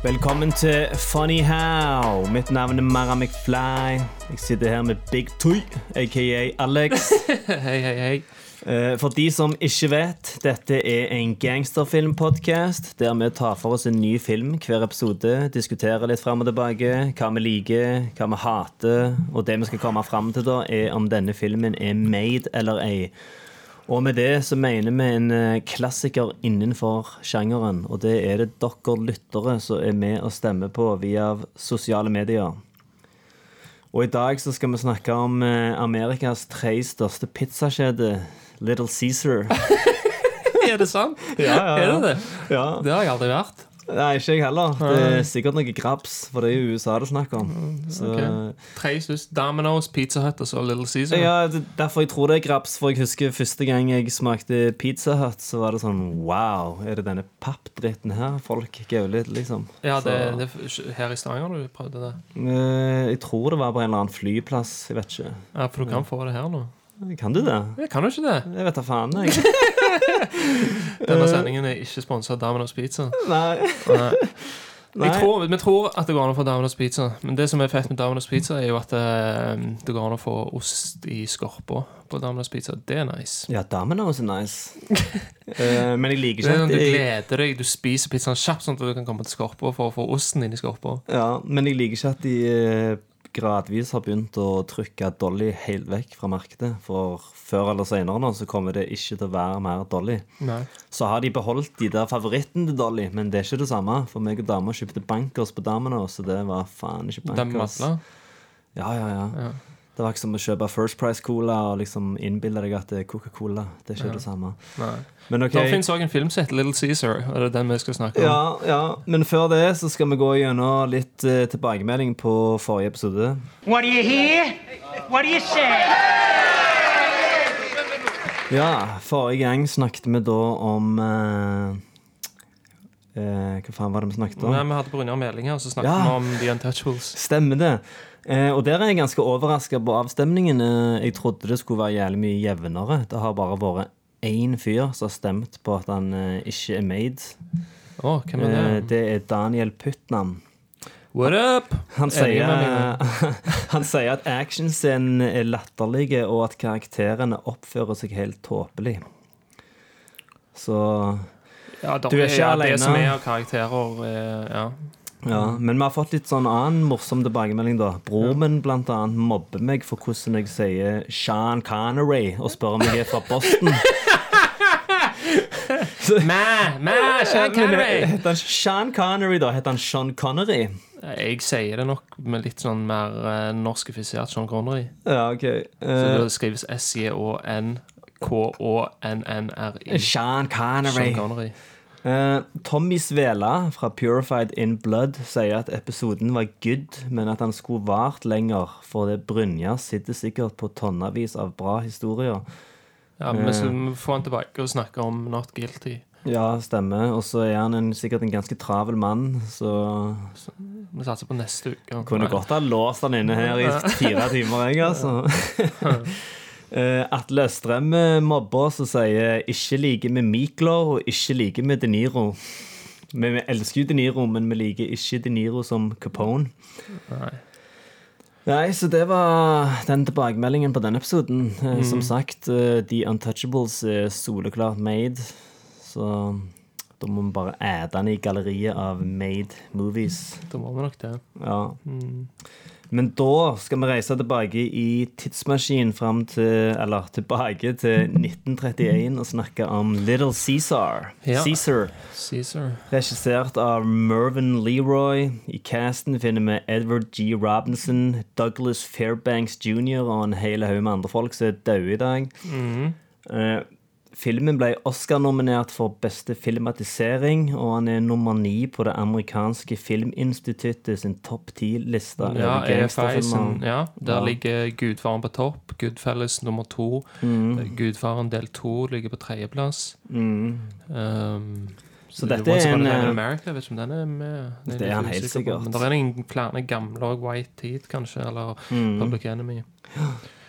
Velkommen til Funny How. Mitt navn er Mara McFly. Jeg sitter her med Big Toy, aka Alex. Hei, hei, hei. Eh, For de som ikke vet, dette er en gangsterfilmpodkast der vi tar for oss en ny film hver episode. Diskuterer litt fram og tilbake hva vi liker, hva vi hater. Og det vi skal komme fram til, da, er om denne filmen er made eller ei. Og med det så mener vi en eh, klassiker innenfor sjangeren. Og det er det dere lyttere som er med og stemmer på via sosiale medier. Og i dag så skal vi snakke om eh, Amerikas tre største pizzakjede, Little Caesar. Er det sant? Ja, ja, ja. Er det det? Ja. Det har jeg aldri vært. Nei, ikke jeg heller. Det er sikkert noe grabs, for det er jo USA det er snakk om. Så, okay. Tre største Domino's, Pizza Hut og så Little Caesar. ja, det, derfor jeg tror det er grabs, for jeg husker første gang jeg smakte Pizza Hut, så var det sånn Wow, er det denne pappdritten her folk gauler liksom? Ja, det, Så- det er her i Stavanger du prøvde det. Eh, Jeg tror det var på en eller annen flyplass. Jeg vet ikke. Ja, For du kan få det her nå. Kan du det? Jeg kan jo ikke det. Jeg vet da faen, jeg. Denne sendingen er ikke sponsa av Domino's Pizza. Nei. Nei. Jeg tror, vi tror at det går an å få Domino's Pizza, men det som er fett med Domino's Pizza, er jo at det, det går an å få ost i skorpa på Domino's Pizza. Det er nice. Ja, Domino's er nice. uh, men jeg liker er ikke sånn, du gleder deg, du spiser pizzaen kjapt, sånn at du kan komme til skorpa for å få osten inn i skorpa. ja, Men jeg liker ikke at de eh, gradvis har begynt å trykke Dolly helt vekk fra markedet. For før eller senere nå så kommer det ikke til å være mer Dolly. Nei. Så har de beholdt de der favorittene til Dolly, men det er ikke det samme. For meg og dama kjøpte bankers på damene, så det var faen ikke bankers. Ja, ja, ja. Ja. Det var ikke som å kjøpe First Price Cola og liksom innbille deg at det er Coca-Cola. Det er ikke det samme. Nei. Men okay. Det finnes òg en film som heter Little Caesar, og det er den vi skal snakke om. Ja, ja, men før det så skal vi gå gjennom litt uh, tilbakemelding på forrige episode. What do you hear? What do you say? Ja, forrige gang snakket vi da om eh, eh, Hva faen var det vi snakket om? Nei, vi hadde Brynjar Meling her, og så snakket Ja. vi om The Untouchables. Stemmer det. Eh, og der er jeg ganske overraska på avstemningen. Eh, jeg trodde det skulle være jævlig mye jevnere. Det har bare vært én fyr som har stemt på at han eh, ikke er made. Oh, hvem er Eh, det? det er Daniel Putnam. What up? Han han sier, han sier at actionscenen er latterlige, og at karakterene oppfører seg helt tåpelig. Så Ja, da, Du er ikke ja, alene. Det som er av karakterer, er, ja. Ja. Men vi har fått litt sånn annen morsom tilbakemelding, da. Bror min blant annet mobber meg for hvordan jeg sier Sean Connery, og spør om jeg er fra Boston. Mæ, mæ, Sean Connery! Heter han Sean Connery, da? Heter han Sean Connery? Jeg sier det nok med litt sånn mer uh, norskifisert Sean Connery. Ja, OK. Så Eh, det skrives S-J-O-N-K-O-N-N-R-I. Sean Connery. Sean Connery. Eh, Tommy Svela fra Purified In Blood sier at episoden var good, men at han skulle vart lenger, for det Brynja sitter sikkert på tonnevis av bra historier. Ja, men vi får han tilbake og snakke om Not Guilty. Ja, stemmer. Og så er han en, sikkert en ganske travel mann, så Vi satser på neste uke. kunne godt ha låst han inne her i fire timer, jeg, altså. Eh, Atle Østrem eh, mobber og sier 'ikke liker vi Miklo og ikke liker vi De Niro'. Vi, vi elsker jo De Niro, men vi liker ikke De Niro som Capone. Nei. Nei, så det var den tilbakemeldingen på denne episoden. Mm. Som sagt, eh, The Untouchables er soleklart made. Så da må vi bare æde den i galleriet av made movies. Da må vi nok det. Ja. Men da skal vi reise tilbake i tidsmaskinen fram til Eller tilbake til 1931 og snakke om Little Caesar. Ja. Caesar. Caesar. Regissert av Mervyn Leroy. I casten finner vi Edward G. Robinson, Douglas Fairbanks jr. og en hel haug med andre folk som er døde i dag. Eh, filmen ble Oscar-nominert for beste filmatisering, og han er nummer ni på det amerikanske filminstituttet sin topp ti-liste Ja, EFI sin, ja, der Ja. ligger Gudfaren på topp. Goodfellas nummer to. Mm. Gudfaren del to ligger på tredjeplass. Um, Så dette er en, eh, America, vet ikke om den er med. Den Det er han helt sikkert. Men det er ingen flere gamle White Teeth, kanskje, eller Mm. Public Enemy.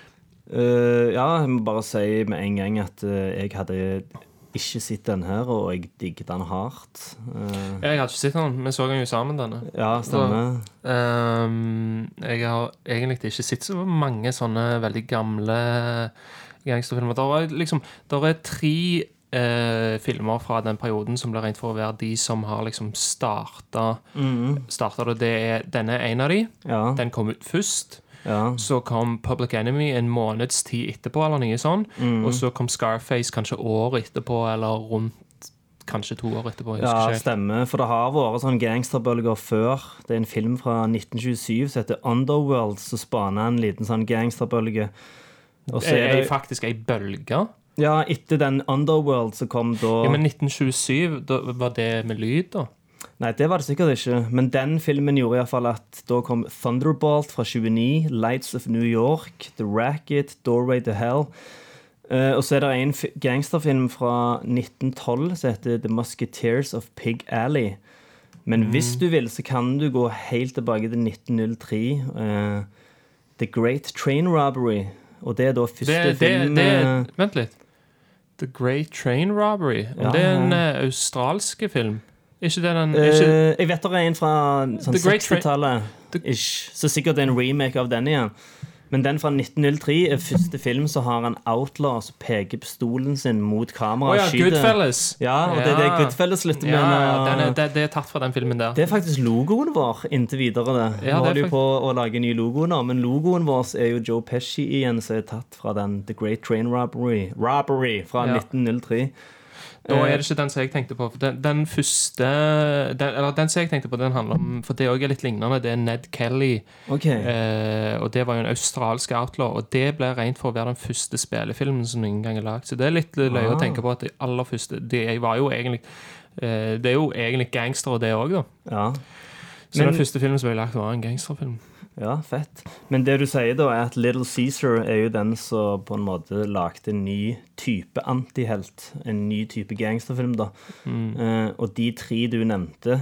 Eh, ja, jeg må bare si med en gang at uh, jeg hadde ikke sett den her, og jeg digget den hardt. Uh, Jeg hadde ikke sett den, vi så den jo sammen, denne. ja, stemmer. Um, jeg har egentlig ikke sett så mange sånne veldig gamle gangsterfilmer. Det er liksom er tre eh, filmer fra den perioden som blir regnet for å være de som har liksom starta Starta det. det er, Denne er en av de. Ja, Den kom ut først. Ja. Så kom Public Enemy en måneds tid etterpå, eller noe sånt. Mm. Og så kom Scarface kanskje året etterpå, eller rundt kanskje to år etterpå. Ja, ikke stemmer. For det har vært sånn gangsterbølger før. Det er en film fra 1927 som heter Underworld, som spaner en liten sånn gangsterbølge. Og så Er det det faktisk ei bølge? Ja, etter den Underworld som kom da Ja, men 1927, da var det med lyd, da? Nei, det var det sikkert ikke. Men den filmen gjorde iallfall at da kom Thunderbolt fra 29, Lights of New York, The Racket, Doorway to Hell. Uh, og så er det en fi- gangsterfilm fra 1912 som heter The Musketeers of Pig Alley. Men hvis du vil, så kan du gå helt tilbake til 1903. Uh, The Great Train Robbery. Og det er da første Det, det, film det, eh, vent litt. The Great Train Robbery. Om Ja, det er en uh, australske film? Ikke det den ikke, Eh, jeg vet det er en fra sånn The Great Tra- 60-tallet. The- Så sikkert det er en remake av den igjen. Men den fra 1903 er første film så har en outlaw som peker pistolen sin mot kameraet. Oh, ja, skyter. Goodfellas. Ja, og det er det Goodfellas slutter med. Ja, ja, er, uh, det, det er tatt fra den filmen der. det er faktisk logoen vår inntil videre. det. Ja, Nå er holder vi på å lage nye ny logo nå, men logoen vår er jo Joe Pesci igjen, som er tatt fra den The Great Train Robbery, Robbery fra Ja. 1903. Da Eh, er det ikke den som jeg tenkte på. Den, den første den, Eller den som jeg tenkte på, den handler om For det òg er litt lignende. Det er Ned Kelly. Okay. Eh, og det var jo en australsk outlaw. Og det ble rent for å være den første spillefilmen som noen gang er lagd. Så det er litt løye Ah. å tenke på at de aller første Det var jo egentlig eh, Det er jo egentlig gangstere, det òg, da. Ja. Så Men- den første filmen som ble lagt, var en gangsterfilm. Ja, fett. Men det du sier da, er at Little Caesar er jo den som på en måte lagde en ny type antihelt. En ny type gangsterfilm, da. Eh, og de tre du nevnte,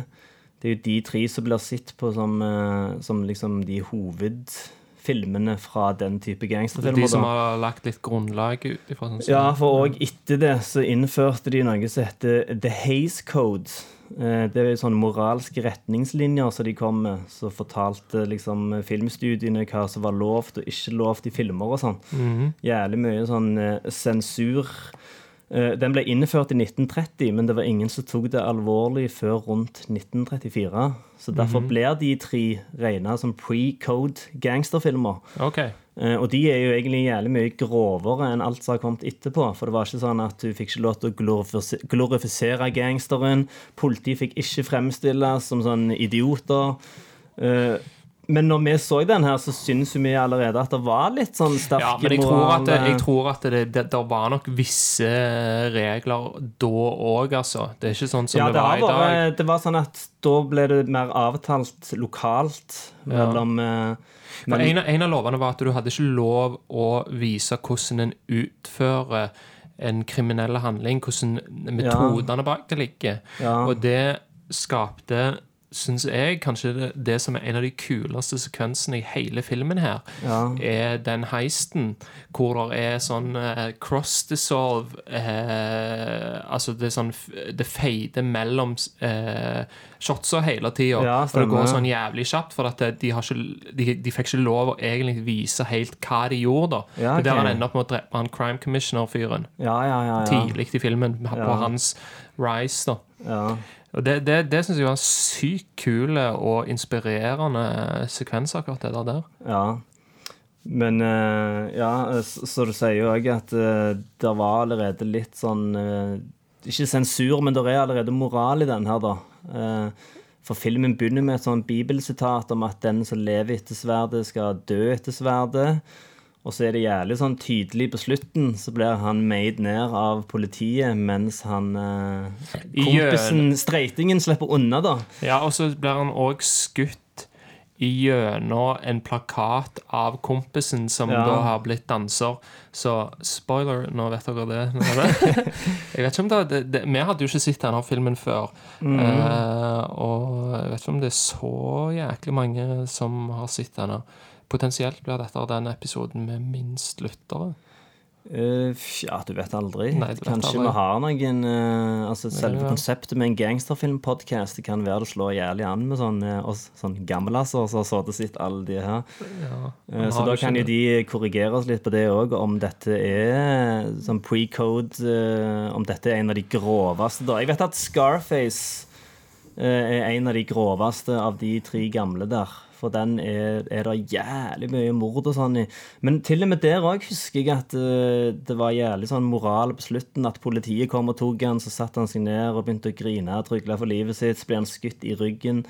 det er jo de tre som blir sett på som, eh, som liksom de hovedfilmene fra den type gangsterfilmer. De som har lagt litt grunnlag ut ifra sånn Ja, for òg etter det så innførte de noe som heter The Haze Code. Eh, Det er sånne moralske retningslinjer som de kom med, som fortalte liksom filmstudiene hva som var lovt og ikke lovt i filmer og sånn. Jævlig mye sånn eh, sensur. Eh, Den ble innført i 1930, men det var ingen som tok det alvorlig før rundt 1934. Så derfor blir de tre regna som pre-code gangsterfilmer. OK. Eh, Og de er jo egentlig jævlig mye grovere enn alt som har kommet etterpå. For det var ikke sånn at du fikk ikke lov til å glorifisere gangsteren. Politiet fikk ikke fremstilles som sånn idioter. Eh, Men når vi så den her, så syns vi allerede at det var litt sånn sterk Ja, men jeg tror at, moral, eh, jeg tror at det, det, det var nok visse regler da òg, altså. Det er ikke sånn som ja, det, det, var i dag. Ja, det var sånn at da ble det mer avtalt lokalt mellom ja. men, en, en av lovene var at du hadde ikke lov å vise hvordan en utfører en kriminell handling, hvordan metodene bak det ligger. Ja. Og det skapte Syns jeg kanskje det, det som er en av de kuleste sekvensene i hele filmen her, Ja. er den heisten hvor det er sånn uh, cross-dissolve uh, Altså det er sånn Det feider mellom uh, shotsa hele tida. Ja, og det går sånn jævlig kjapt, for at de, har ikke, de, de fikk ikke lov å egentlig vise helt hva de gjorde. da Ja, er der han ender opp med å drepe han crime commissioner-fyren. Ja, ja, ja. ja. Tidlig i filmen, på hans rise. da ja. Og Det, det, det syns jeg var en sykt kul og inspirerende sekvens, akkurat det der. Ja. Men eh, ja, så, du sier jo òg at uh, det var allerede litt sånn eh, Ikke sensur, men det er allerede moral i den her, da. Eh, for filmen begynner med et sånn bibelsitat om at den som lever etter sverdet, skal dø etter sverdet. Og så er det jævlig sånn tydelig på slutten, så blir han made ned av politiet mens han eh, Kompisen, streitingen, slipper unna, da. Ja, og så blir han òg skutt gjennom en plakat av kompisen som Ja. da har blitt danser. Så spoiler, nå vet dere det. Jeg vet ikke om det, det, det Vi hadde jo ikke sett denne filmen før. Mm. Eh, og jeg vet ikke om det er så jæklig mange som har sett denne. Potensielt blir dette den episoden med minst lyttere. Uh, ja, du vet aldri. Nei, du vet Kanskje aldri. vi har noen uh, Altså Selve ja. konseptet med en gangsterfilmpodkast kan være det slår jævlig an med sånn, eh, oss sånn gammelasser som har sittet sitt alle de her. Ja, uh, Så da kan jo de korrigere oss litt på det òg, om dette er sånn pre-code Om dette er en av de groveste, da. Jeg vet at Scarface er en av de groveste av de tre gamle der. For den er, er det jævlig mye mord og sånn i. Men til og med der òg husker jeg at eh, det var jævlig sånn moral på slutten. At politiet kom og tok han, så satte han seg ned og begynte å grine og trygle for livet sitt. Så ble han skutt i ryggen.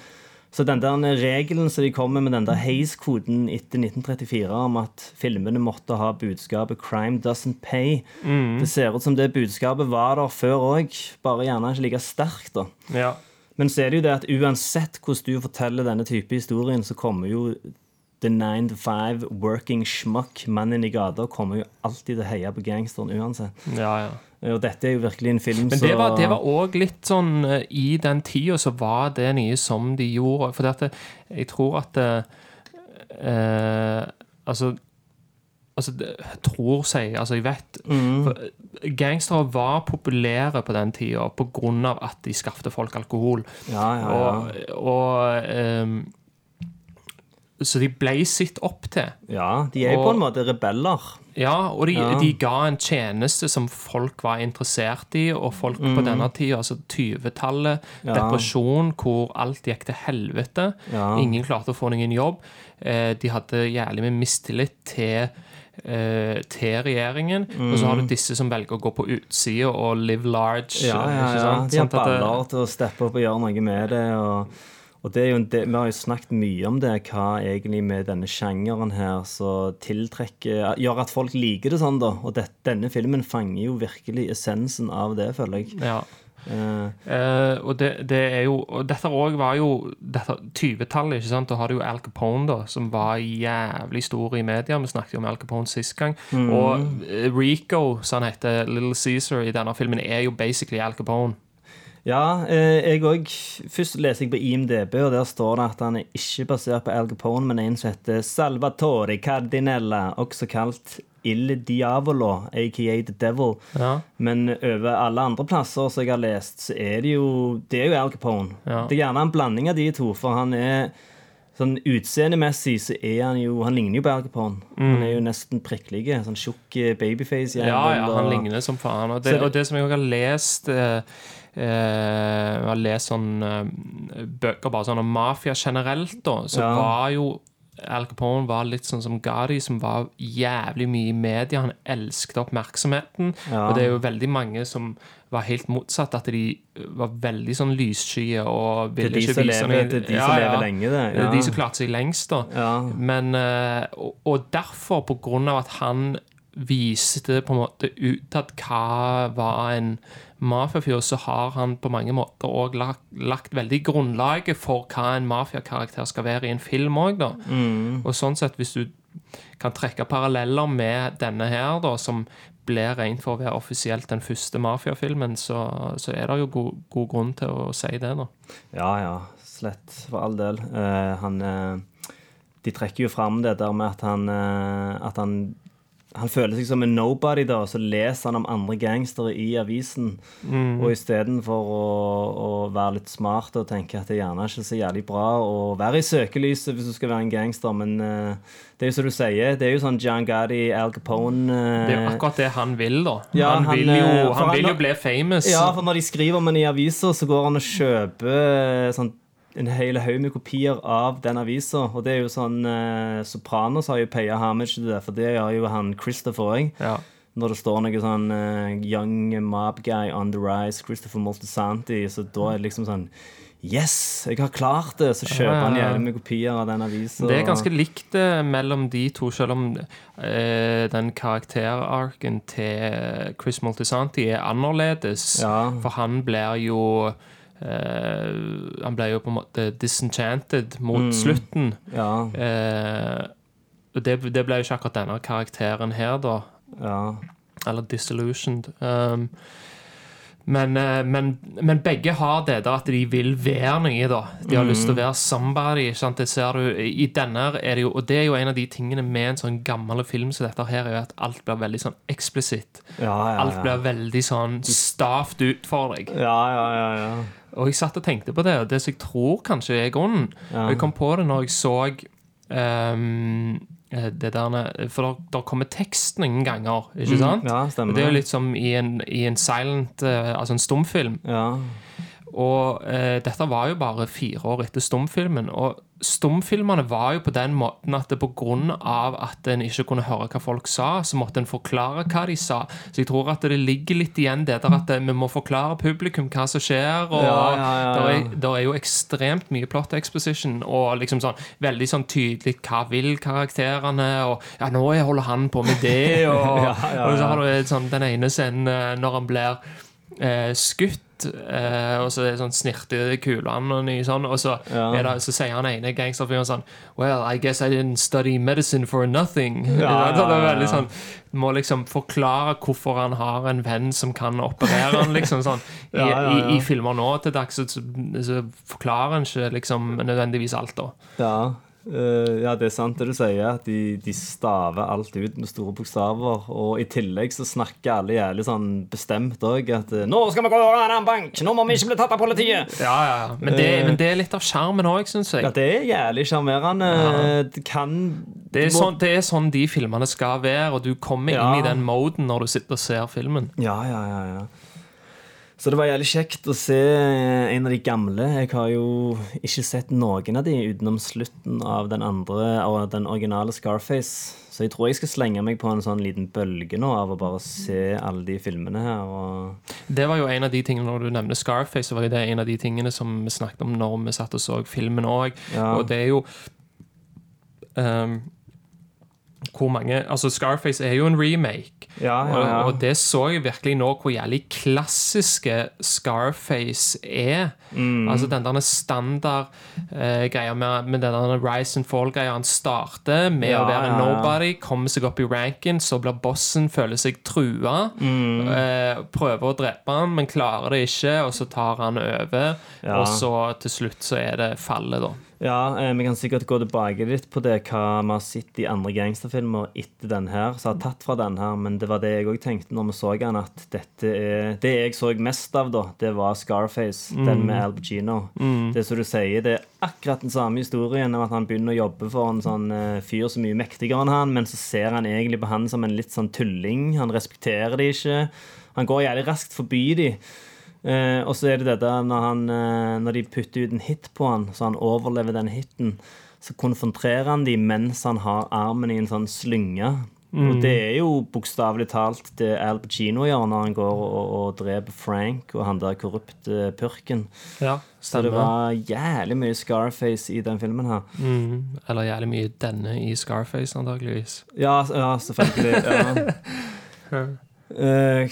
Så den der regelen som de kommer med den der Hays-koden etter 1934 om at filmene måtte ha budskapet 'crime doesn't pay', Mm. det ser ut som det budskapet var der før òg, bare gjerne ikke like sterkt. da. Ja. Men så er det jo det at uansett hvordan du forteller denne type historien, så kommer jo the nine to five working schmuck, mannen i gata, kommer jo alltid til å heie på gangsteren uansett. ja, ja. Og dette er jo virkelig en film Men det var, òg litt sånn eh, I den tida så var det nye som de gjorde. For dette, jeg tror at det, eh, Altså Altså, tror seg Altså, jeg vet for, eh, Gangstere var populære på den tida av at de skaffet folk alkohol. Ja, ja, ja. Og, og um, Så de ble sett opp til. Ja, de er jo på en måte rebeller. Ja, og de, Ja. de ga en tjeneste som folk var interessert i, og folk på denne tida, altså 20-tallet, Mm. Ja. depresjon, hvor alt gikk til helvete. Ja. Ingen klarte å få noen jobb. Eh, de hadde jævlig med mistillit til eh, til regjeringen. Og så har du disse som velger å gå på utsida og live large. Mm. Ja, ja, ja. sant? De har Sånn baller til å steppe opp og gjøre noe med det. Og, og det del, Vi har jo snakket mye om det, hva egentlig med denne sjangeren her som tiltrekker Gjør at folk liker det sånn, da. Og det, denne filmen fanger jo virkelig essensen av det, føler jeg. Ja. Eh, og det, det er jo Og dette òg var jo dette 20-tallet, ikke sant? Da har du jo Al Capone, da, som var jævlig stor i media. Vi snakket jo om Al Capone sist gang. Og eh, Rico, som han heter, Little Caesar i denne filmen, er jo basically Al Capone. ja, eh, jeg òg Først leser jeg på IMDb, og der står det at han er ikke basert på Al Capone, men en som heter Salvatore Cardinella, også kalt Il Diavolo, aka The Devil. Ja. Men over alle andre plasser som jeg har lest, så er det jo Det er jo Al Capone. Ja. Det er gjerne en blanding av de to, for han er Sånn utseendemessig så er han jo Han ligner jo på Al Capone. Han er jo nesten prikkelig. Sånn tjukk eh, babyface. Ja, ja, han ligner som faen. Og det, det- og det som jeg har lest eh, eh, Jeg har lest sånn eh, bøker bare sånn om mafia generelt, da, så Ja. var jo Al Capone var litt sånn som Gadi, som var jævlig mye i media. Han elsket oppmerksomheten. Ja. Og det er jo veldig mange som var helt motsatt, at de var veldig sånn lysskye og Det er ville de ikke vise noe- det er de Ja, som ja. lever lenge, det. Det er de som klarte seg lengst, da. Ja. Men, eh, og, og derfor, på grunn av at han viste på en måte utad hva var en mafiafyr, så har han på mange måter òg lagt, lagt veldig grunnlaget for hva en mafiakarakter skal være i en film òg, da. Mm. Og sånn sett, hvis du kan trekke paralleller med denne her, da, som ble regnet for å være offisielt den første mafiafilmen, så, så er det jo god, god grunn til å si det, da. Ja, ja. Slett, for all del. Uh, han uh, De trekker jo fram det der med at han uh, At han han føler seg som en nobody, da, og så leser han om andre gangstere i avisen. Og istedenfor å, å være litt smart og tenke at det er gjerne ikke så jævlig bra å være i søkelyset hvis du skal være en gangster, men uh, det er jo som du sier, det er jo sånn John Gotti, Al Capone uh, Det er jo akkurat det han vil, da. Ja, han, han, vil jo, eh, han han vil har- jo bli famous. Ja, for når de skriver om ham i aviser, så går han og kjøper sånn, en hel haug med kopier av den avisa. Og det er jo sånn eh, Sopranos har jo paya homage til det, for det gjør jo han Christopher òg. Ja. Når det står noe sånn eh, Young mob guy on the rise, Christopher Moltisanti, så da er det liksom sånn Yes, jeg har klart det! Så kjøper han ja. jævlig mye kopier av den avisa. Det er ganske likt det mellom de to, selv om eh, den karakterarken til Chris Moltisanti er annerledes. Ja. For han blir jo eh, Han ble jo på en måte disenchanted mot slutten. Ja, Uh, og det, det ble jo ikke akkurat denne karakteren her, da. ja. Eller disillusioned. Um, men, uh, men, men begge har det da at de vil være noe, da. De har lyst til å være somebody. Sant? Det ser du i denne er det jo Og det er jo en av de tingene med en sånn gammel film som dette her, er jo at alt blir veldig sånn eksplisitt. ja, ja, Alt blir veldig sånn stavt ut for deg. Ja, ja, ja, ja. Og jeg satt og tenkte på det, og det som jeg tror kanskje er grunnen Og jeg kom på det når jeg så eh, det der For der kommer tekst noen ganger, ikke sant? Mm, ja, stemmer. Og det er jo litt som i en, i en silent eh, Altså en stumfilm. Ja, Og eh, dette var jo bare fire år etter stumfilmen. Og stumfilmene var jo på den måten at det av at en ikke kunne høre hva folk sa, så måtte en forklare hva de sa. Så jeg tror at det ligger litt igjen det der at eh, vi må forklare publikum hva som skjer. Og Ja, ja, ja. Der, er, jo ekstremt mye plot exposition og liksom sånn veldig sånn tydelig hva vil karakterene, og ja, nå holder han på med det, og, og så har du sånn, den ene scenen eh, når han blir eh, skutt. Eh, og så er det sånn snirte kulene og sånn, og så, Ja. er det, så sier han ene gangsterfyren sånn Well, I guess I didn't study medicine for nothing. Ja, ja, det er ja, ja, veldig ja. sånn Må liksom forklare hvorfor han har en venn som kan operere han, liksom sånn. I, Ja, ja, ja. i, i filmer nå til dags så, så forklarer han ikke liksom nødvendigvis alt, da. ja. Eh, ja, det er sant det du sier, at de, de staver alt ut med store bokstaver. Og i tillegg så snakker alle jævlig sånn bestemt òg at uh, 'Nå skal vi gå rane en bank! Nå må vi ikke bli tatt av politiet!' Ja, ja, ja. Men det, men det er litt av sjarmen òg, syns jeg. Ja, det er jævlig sjarmerende. Det kan Det er, må- sånn, det er sånn de filmene skal være, og du kommer Ja. inn i den moden når du sitter og ser filmen. Ja, ja, ja, ja. Så det var jævlig kjekt å se en av de gamle. Jeg har jo ikke sett noen av de utenom slutten av den andre, av den originale Scarface. Så jeg tror jeg skal slenge meg på en sånn liten bølge nå av å bare se alle de filmene her. Og Det var jo en av de tingene Når du nevner Scarface, så var det en av de tingene som vi snakket om når vi satt og så filmen òg. Ja. Og det er jo ehm, hvor mange Altså, Scarface er jo en remake. Ja, ja, ja. Og, og det så jeg virkelig nå hvor jævlig klassiske Scarface er. Mm. Altså den der standard eh, greia med, med den der Rise and Fall-greia. Han starter med Ja, å være ja, nobody, kommer seg opp i ranken, så blir bossen, føler seg trua. Mm. Eh, prøver å drepe han, men klarer det ikke, og så tar han over. Og så til slutt så er det fallet, da. Ja, eh, Vi kan sikkert gå tilbake litt på det hva vi har sett i andre gangsterfilmer etter den her, så har tatt fra den her, men det var det jeg òg tenkte når vi så den, at dette er Det jeg så mest av, da, det var Scarface, den med Al Pacino. Det som du sier, det er akkurat den samme historien om at han begynner å jobbe for en sånn uh, fyr som er mye mektigere enn han, men så ser han egentlig på han som en litt sånn tulling. Han respekterer de ikke. Han går jævlig raskt forbi de. Uh, og så er det det der når, han, uh, når de putter ut en hit på han, så han overlever den hiten, så konfronterer han de mens han har armen i en sånn slynge. Og det er jo bokstavelig talt det Al Pacino gjør når han går og, og dreper Frank og han der korrupte purken. Ja, Så det var jævlig mye Scarface i den filmen her. mm, Eller jævlig mye denne i Scarface, antakeligvis. Ja, ja selvfølgelig. Ja. Eh,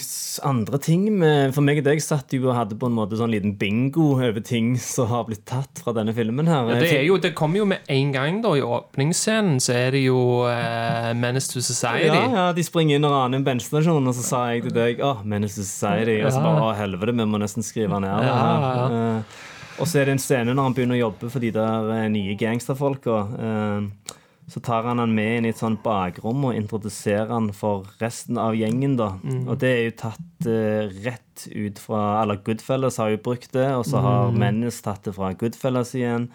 andre ting med, For meg og deg satt jo og hadde på en måte sånn liten bingo over ting som har blitt tatt fra denne filmen her. Ja, det, er jo, det kommer jo med en gang, da. I åpningsscenen så er det jo uh, Menace to Society. Ja, ja, de springer inn og raner en bensinstasjon, og så sa jeg til deg Åh, Menace to Society. Og så bare Å, helvete, vi må nesten skrive ned det her. Eh, og så er det en scene når han begynner å jobbe for de der nye gangsterfolka. Eh, så tar han han med inn i et sånt bakrom og introduserer han for resten av gjengen. da. Og det er jo tatt uh, rett ut fra Eller Goodfellas har jo brukt det, og så har Menace tatt det fra Goodfellas igjen.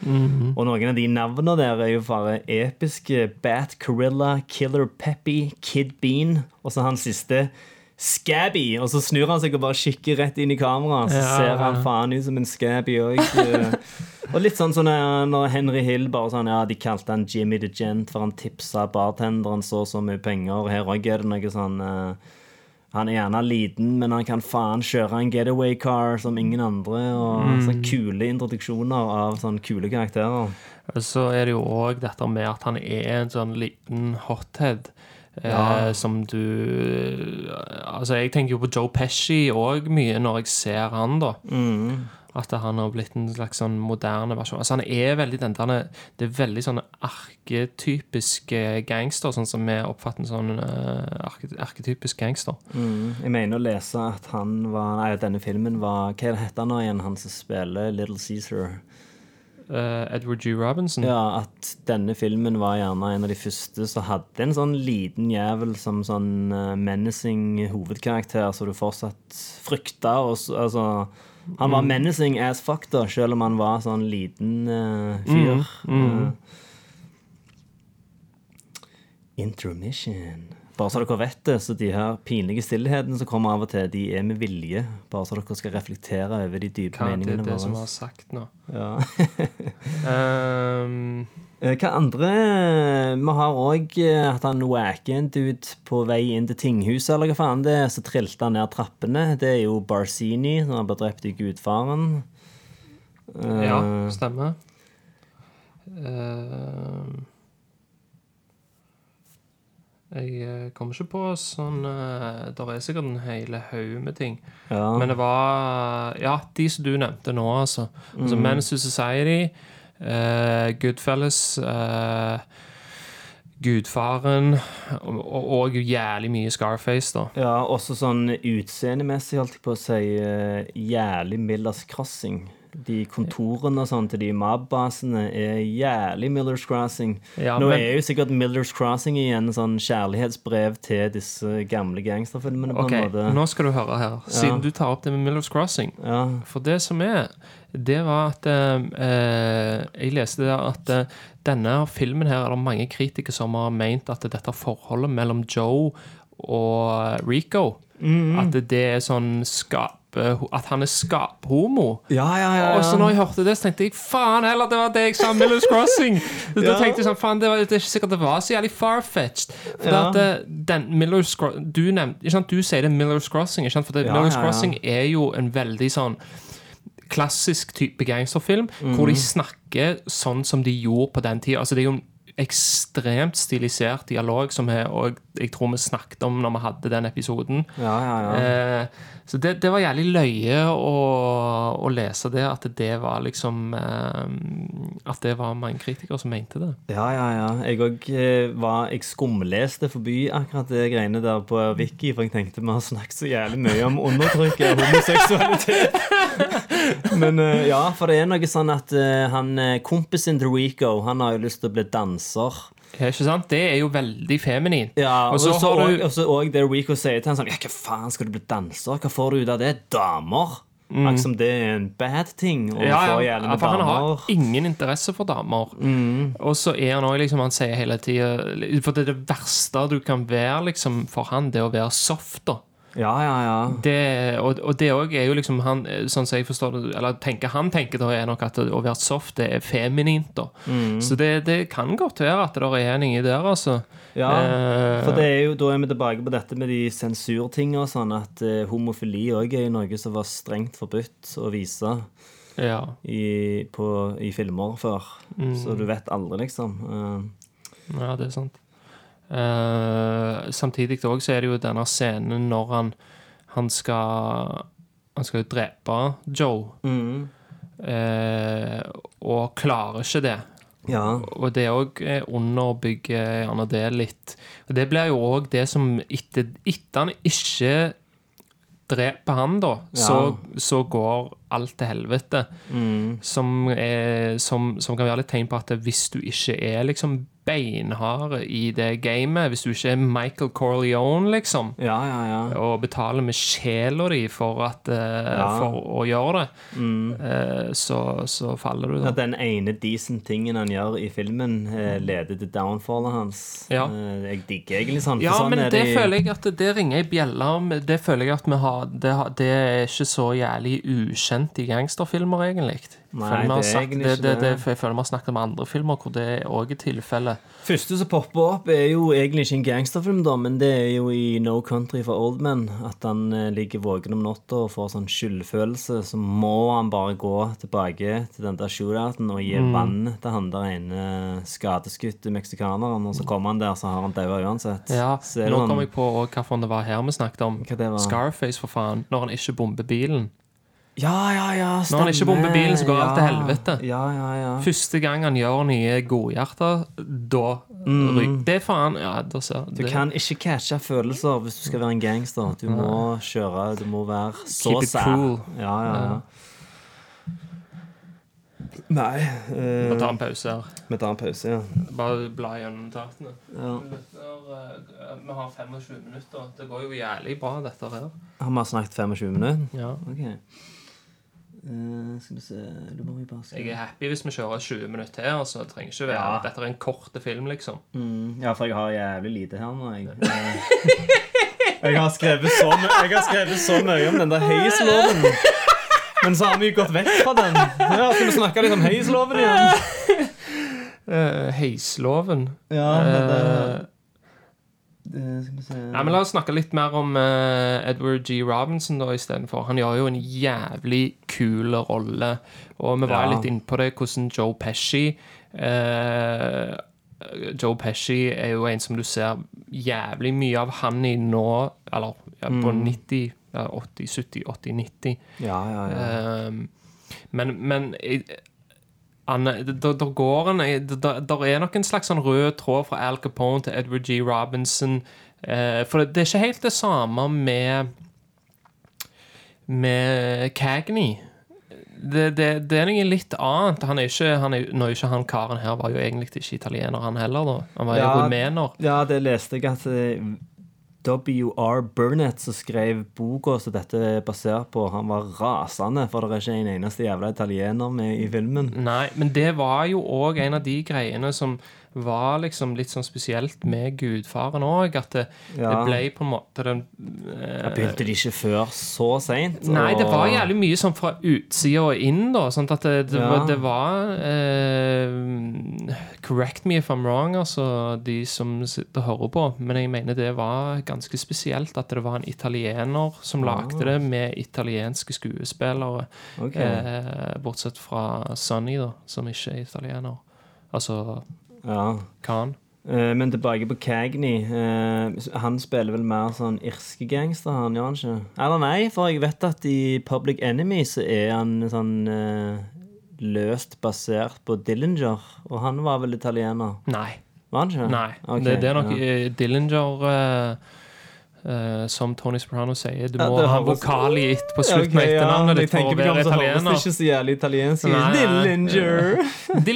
Og noen av de navnene der er jo bare episke. Bat Corilla, Killer Peppy, Kid Bean, og så han siste. Scabby, og så snur han seg og bare kikker rett inn i kameraet. Så Ja, ser han faen ut som en Scabby òg. Og litt sånn sånn eh, når Henry Hill bare sånn Ja, de kalte han Jimmy the Gent, for han tipsa bartenderen så og så mye penger. Her òg er det noe sånn eh, Han er gjerne liten, men han kan faen kjøre en getaway car som ingen andre. Og Mm. sånne kule introduksjoner av sånne kule karakterer. Så er det jo òg dette med at han er en sånn liten hothead. Eh, som du Altså, jeg tenker jo på Joe Pesci òg mye når jeg ser han, da. Mm. At han har blitt en slags sånn moderne versjon. Altså, han er veldig den der Det er veldig sånn arketypisk gangster, sånn som vi oppfatter en sånn uh, arke, arketypisk gangster. Mm. Jeg mener å lese at han var Nei, denne filmen var Hva heter han nå igjen, han som spiller Little Caesar? Eh, Edward G. Robinson. Ja, at denne filmen var gjerne en av de første som hadde en sånn liten jævel som sånn uh, menacing hovedkarakter, så du fortsatt frykta og Altså Han var menacing as fuck, da, selv om han var sånn liten uh, fyr. Eh, intermission. Bare så dere vet det, så de her pinlige stillhetene som kommer av og til, de er med vilje. Bare så dere skal reflektere over de dype Hva er det, er det som har sagt nå? Ja. Eh, Hva andre Vi har òg hatt han wacker en dude på vei inn til tinghuset, eller hva faen det er. Så trilte han ned trappene. Det er jo Barzini, som han ble drept i Gudfaren. Eh, ja, stemmer. Ehm, jeg eh, kommer ikke på sånn uh, Det er sikkert en hele haug med ting. Ja. Men det var Ja, de som du nevnte nå, altså. altså Mm. Men's Society, uh, Goodfellas uh, Gudfaren og, og, og jævlig mye Scarface, da. ja, også sånn utseendemessig, holdt jeg på å si, eh, jævlig Millers Crossing. De kontorene og sånn til de MAB-basene er jævlig Millers Crossing. Ja, Nå men- er jo sikkert Millers Crossing igjen en sånn kjærlighetsbrev til disse gamle gangsterfilmene. på Ok, en måte. nå skal du høre her. Siden Ja. du tar opp det med Miller's Crossing. Ja. For det som er, det var at eh, Jeg leste der at eh, denne filmen her er det mange kritikere som har ment at dette forholdet mellom Joe og Rico At det er sånn skape... At han er skaphomo. Ja, ja, ja, ja. Og så når jeg hørte det, så tenkte jeg faen heller, det var det jeg sa om Miller's Crossing. Da Ja. tenkte jeg sånn, faen, det, var, det er ikke sikkert det var så jævlig far-fetched. For Ja. at eh, den Miller's Du nevnte, ikke sant, du sier det er Miller's Crossing, ikke sant? For det, Miller's. Crossing er jo en veldig sånn klassisk type gangsterfilm, hvor Mhm. de snakker sånn som de gjorde på den tida. Altså, det er jo en ekstremt stilisert dialog, som jeg, og jeg tror vi snakket om når vi hadde den episoden. Ja, ja, ja. Eh, så det, det var jævlig løye å, å lese det, at det var liksom eh, At det var mange kritikere som mente det. Ja, ja, ja. Jeg òg var Jeg skumleste forbi akkurat det greiene der på Wiki, for jeg tenkte vi har snakket så jævlig mye om undertrykket av homoseksualitet. Men eh, ja, for det er noe sånn at eh, han eh, kompisen til Rico, han har jo lyst til å bli danser. Ja, Ikke sant? Det er jo veldig feminin. Ja, og så og så òg det Rico sier til han sånn Ja, hva faen skal du bli danser? Hva får du ut av det? Damer? Akkurat som det er en bad ting å Mm. ja, få ja, ja, for han har. Mm. ingen interesse for damer. Og så er han òg liksom Han sier hele tida For det er det verste du kan være liksom for han, det å være soft, da. Ja, ja, ja. Det, og, og det òg er jo liksom han, Sånn som jeg forstår det, eller tenker han tenker da, er nok at å være soft, det er feminint. da Mm. Så det, det kan godt være at det er en inni der, altså. Ja, Eh, for det er jo, da er vi tilbake på dette med de sensurtinga og sånn, at eh, homofili òg er noe som var strengt forbudt å vise ja. i, på, i filmer før. Mm. Så du vet aldri, liksom. Eh, Ja, det er sant. Eh, samtidig òg så er det jo denne scenen når han Han skal Han skal jo drepe Joe. mm. eh, og klarer ikke det. Ja. Og det òg underbygger gjerne det litt. Og det blir jo òg det som etter, etter han ikke dreper han, da, så, så går alt til helvete. Mm. Som, er, som, som kan være litt tegn på at hvis du ikke er liksom beinhard i det gamet, hvis du ikke er Michael Corleone, liksom, Ja, ja, ja. og betaler med sjela di for, at, eh, for å gjøre det, eh, så, så faller du, da. At den ene decent tingen han gjør i filmen, eh, leder til downfallet hans. Ja. Jeg digger egentlig sånn. Ja, sånn men det de... føler jeg at det ringer i bjelle om. Det føler jeg at vi har Det, det er ikke så jævlig ukjent i gangsterfilmer, egentlig. Nei, det er sagt- det, det, det, det. jeg føler vi har snakket om andre filmer hvor det òg er tilfellet. Første som popper opp, er jo egentlig ikke en gangsterfilm, da, men det er jo i No Country for Old Men. At han eh, ligger våken om natta og får sånn skyldfølelse. Så må han bare gå tilbake til den der shootouten og gi vann til han der ene skadeskutte meksikaneren. Og så kommer han der, så har han daua uansett. Ja, Nå sånn- kom jeg på hvilken det var her vi snakket om. Hva det var? Scarface, for faen. Når han ikke bomber bilen. Ja, ja, ja, Når han ikke bomber bilen, så går alt til helvete. Ja, ja, ja. Første gang han gjør nye godhjerter, da ryker Det faen Du det- kan ikke catche følelser hvis du skal være en gangster. Du må kjøre, du må være så Keep it sær. cool. Ja, ja, ja. Nei Vi uh, ta en pause her. Vi tar en pause, ja. Bare bla gjennom notatene. ja. eh, Vi har 25 minutter. Det går jo jævlig bra, dette her. Har vi snakket 25 minutter? Ja. Ok. Eh, skal vi se Du må jo bare Jeg er happy hvis vi kjører 20 minutter her. Altså. Det trenger ikke være Ja. Dette er en kort film, liksom. Mm, ja, for jeg har jævlig lite her nå, jeg. Eh, Jeg har skrevet så, jeg har skrevet så mye om den der heisloven. Men så har vi jo gått vekk fra den. Ja, Skal vi snakke litt om heisloven igjen? Uh, Heisloven. Ja, men det, Eh, det Skal vi se Nei, men La oss snakke litt mer om uh, Edward G. Robinson da istedenfor. Han gjør jo en jævlig kul rolle. Og vi var Ja. litt inne på det, hvordan Joe Pesci uh, Joe Pesci er jo en som du ser jævlig mye av han i nå, eller ja, på 90, 80, 70, 80, 90. Ja, ja, ja. Uh, men men der, går han der, der er nok en slags sånn rød tråd fra Al Capone til Edward G. Robinson. Eh, for det, det er ikke helt det samme med med Cagney. Det, det, det er noe litt annet. Han er ikke, han er, nå er ikke han karen her var jo egentlig ikke italiener, han heller. da Han var jo Ja. rumener. Ja, det leste jeg at eh, W.R. Burnett som skrev boka som dette er basert på, han var rasende, for det er ikke en eneste jævla italiener med i filmen. Nei, men det var jo òg en av de greiene som var liksom litt sånn spesielt med gudfaren òg. At det, Ja. det ble på en måte den eh, begynte de ikke før så seint. Nei, det var jævlig mye sånn fra utsida og inn, da. Sånn at det, det, Ja. var, det var eh, Correct me if I'm wrong, altså, de som sitter og hører på. Men jeg mener det var ganske spesielt at det var en italiener som lagde det med italienske skuespillere. Okay. Eh, bortsett fra Sonny, da, som ikke er italiener. Altså Ja. Khan. Eh, Men tilbake på Cagney. eh, Han spiller vel mer sånn irske gangster, han gjør han ikke? Eller nei, for jeg vet at i Public Enemy så er han sånn eh, løst basert på Dillinger, og han var vel italiener? Nei. Var han ikke? Nei. Okay, det, det er nok ja. eh, Dillinger eh, eh, Som Tony Soprano sier, du Ja, må det ha vokal i ett på Ja, slutten av ok, etternavnet jeg ditt for å tenker på være det ikke så jævlig italiensk. Dillinger!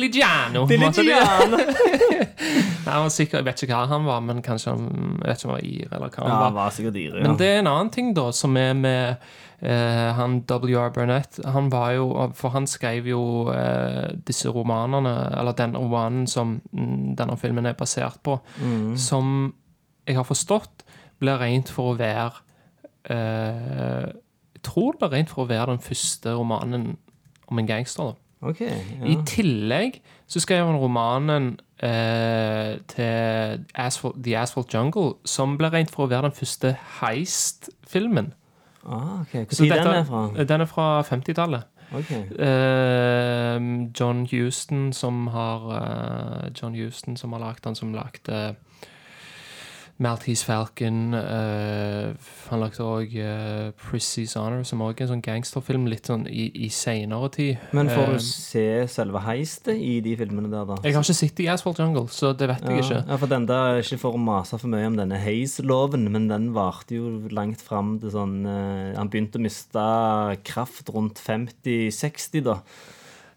Nei, han var sikkert, jeg vet ikke hva han var, men kanskje han jeg vet ikke om han var ir, eller hva han Ja, var. han var sikkert ir, ja. Men det er en annen ting, da, som er med uh, han W.R. Burnett. Han var jo For han skrev jo uh, disse romanene, eller den romanen som mm, denne filmen er basert på, Mm. som jeg har forstått blir rent for å være eh, Jeg tror det blir rent for å være den første romanen om en gangster. da Okay, ja. i tillegg så skrev han romanen eh, til Asphalt, The Asphalt Jungle, som ble rent for å være den første heist-filmen. Ah, okay. Hvor Så den er fra? Den er fra 50-tallet. Okay. Eh, John Houston som har eh, John Houston som har lagd den, som lagde Maltese Falcon. Uh, han lagde òg uh, Prissy's Honor, som òg er en sånn gangsterfilm litt sånn i, i seinere tid. Men får du du se selve heistet i de filmene der, da? Jeg har ikke sett i Asphalt Jungle, så det vet jeg ikke. ja, for den der, Ikke for å mase for mye om denne Haze-loven, men den varte jo langt fram til sånn uh, Han begynte å miste kraft rundt 50-60, da.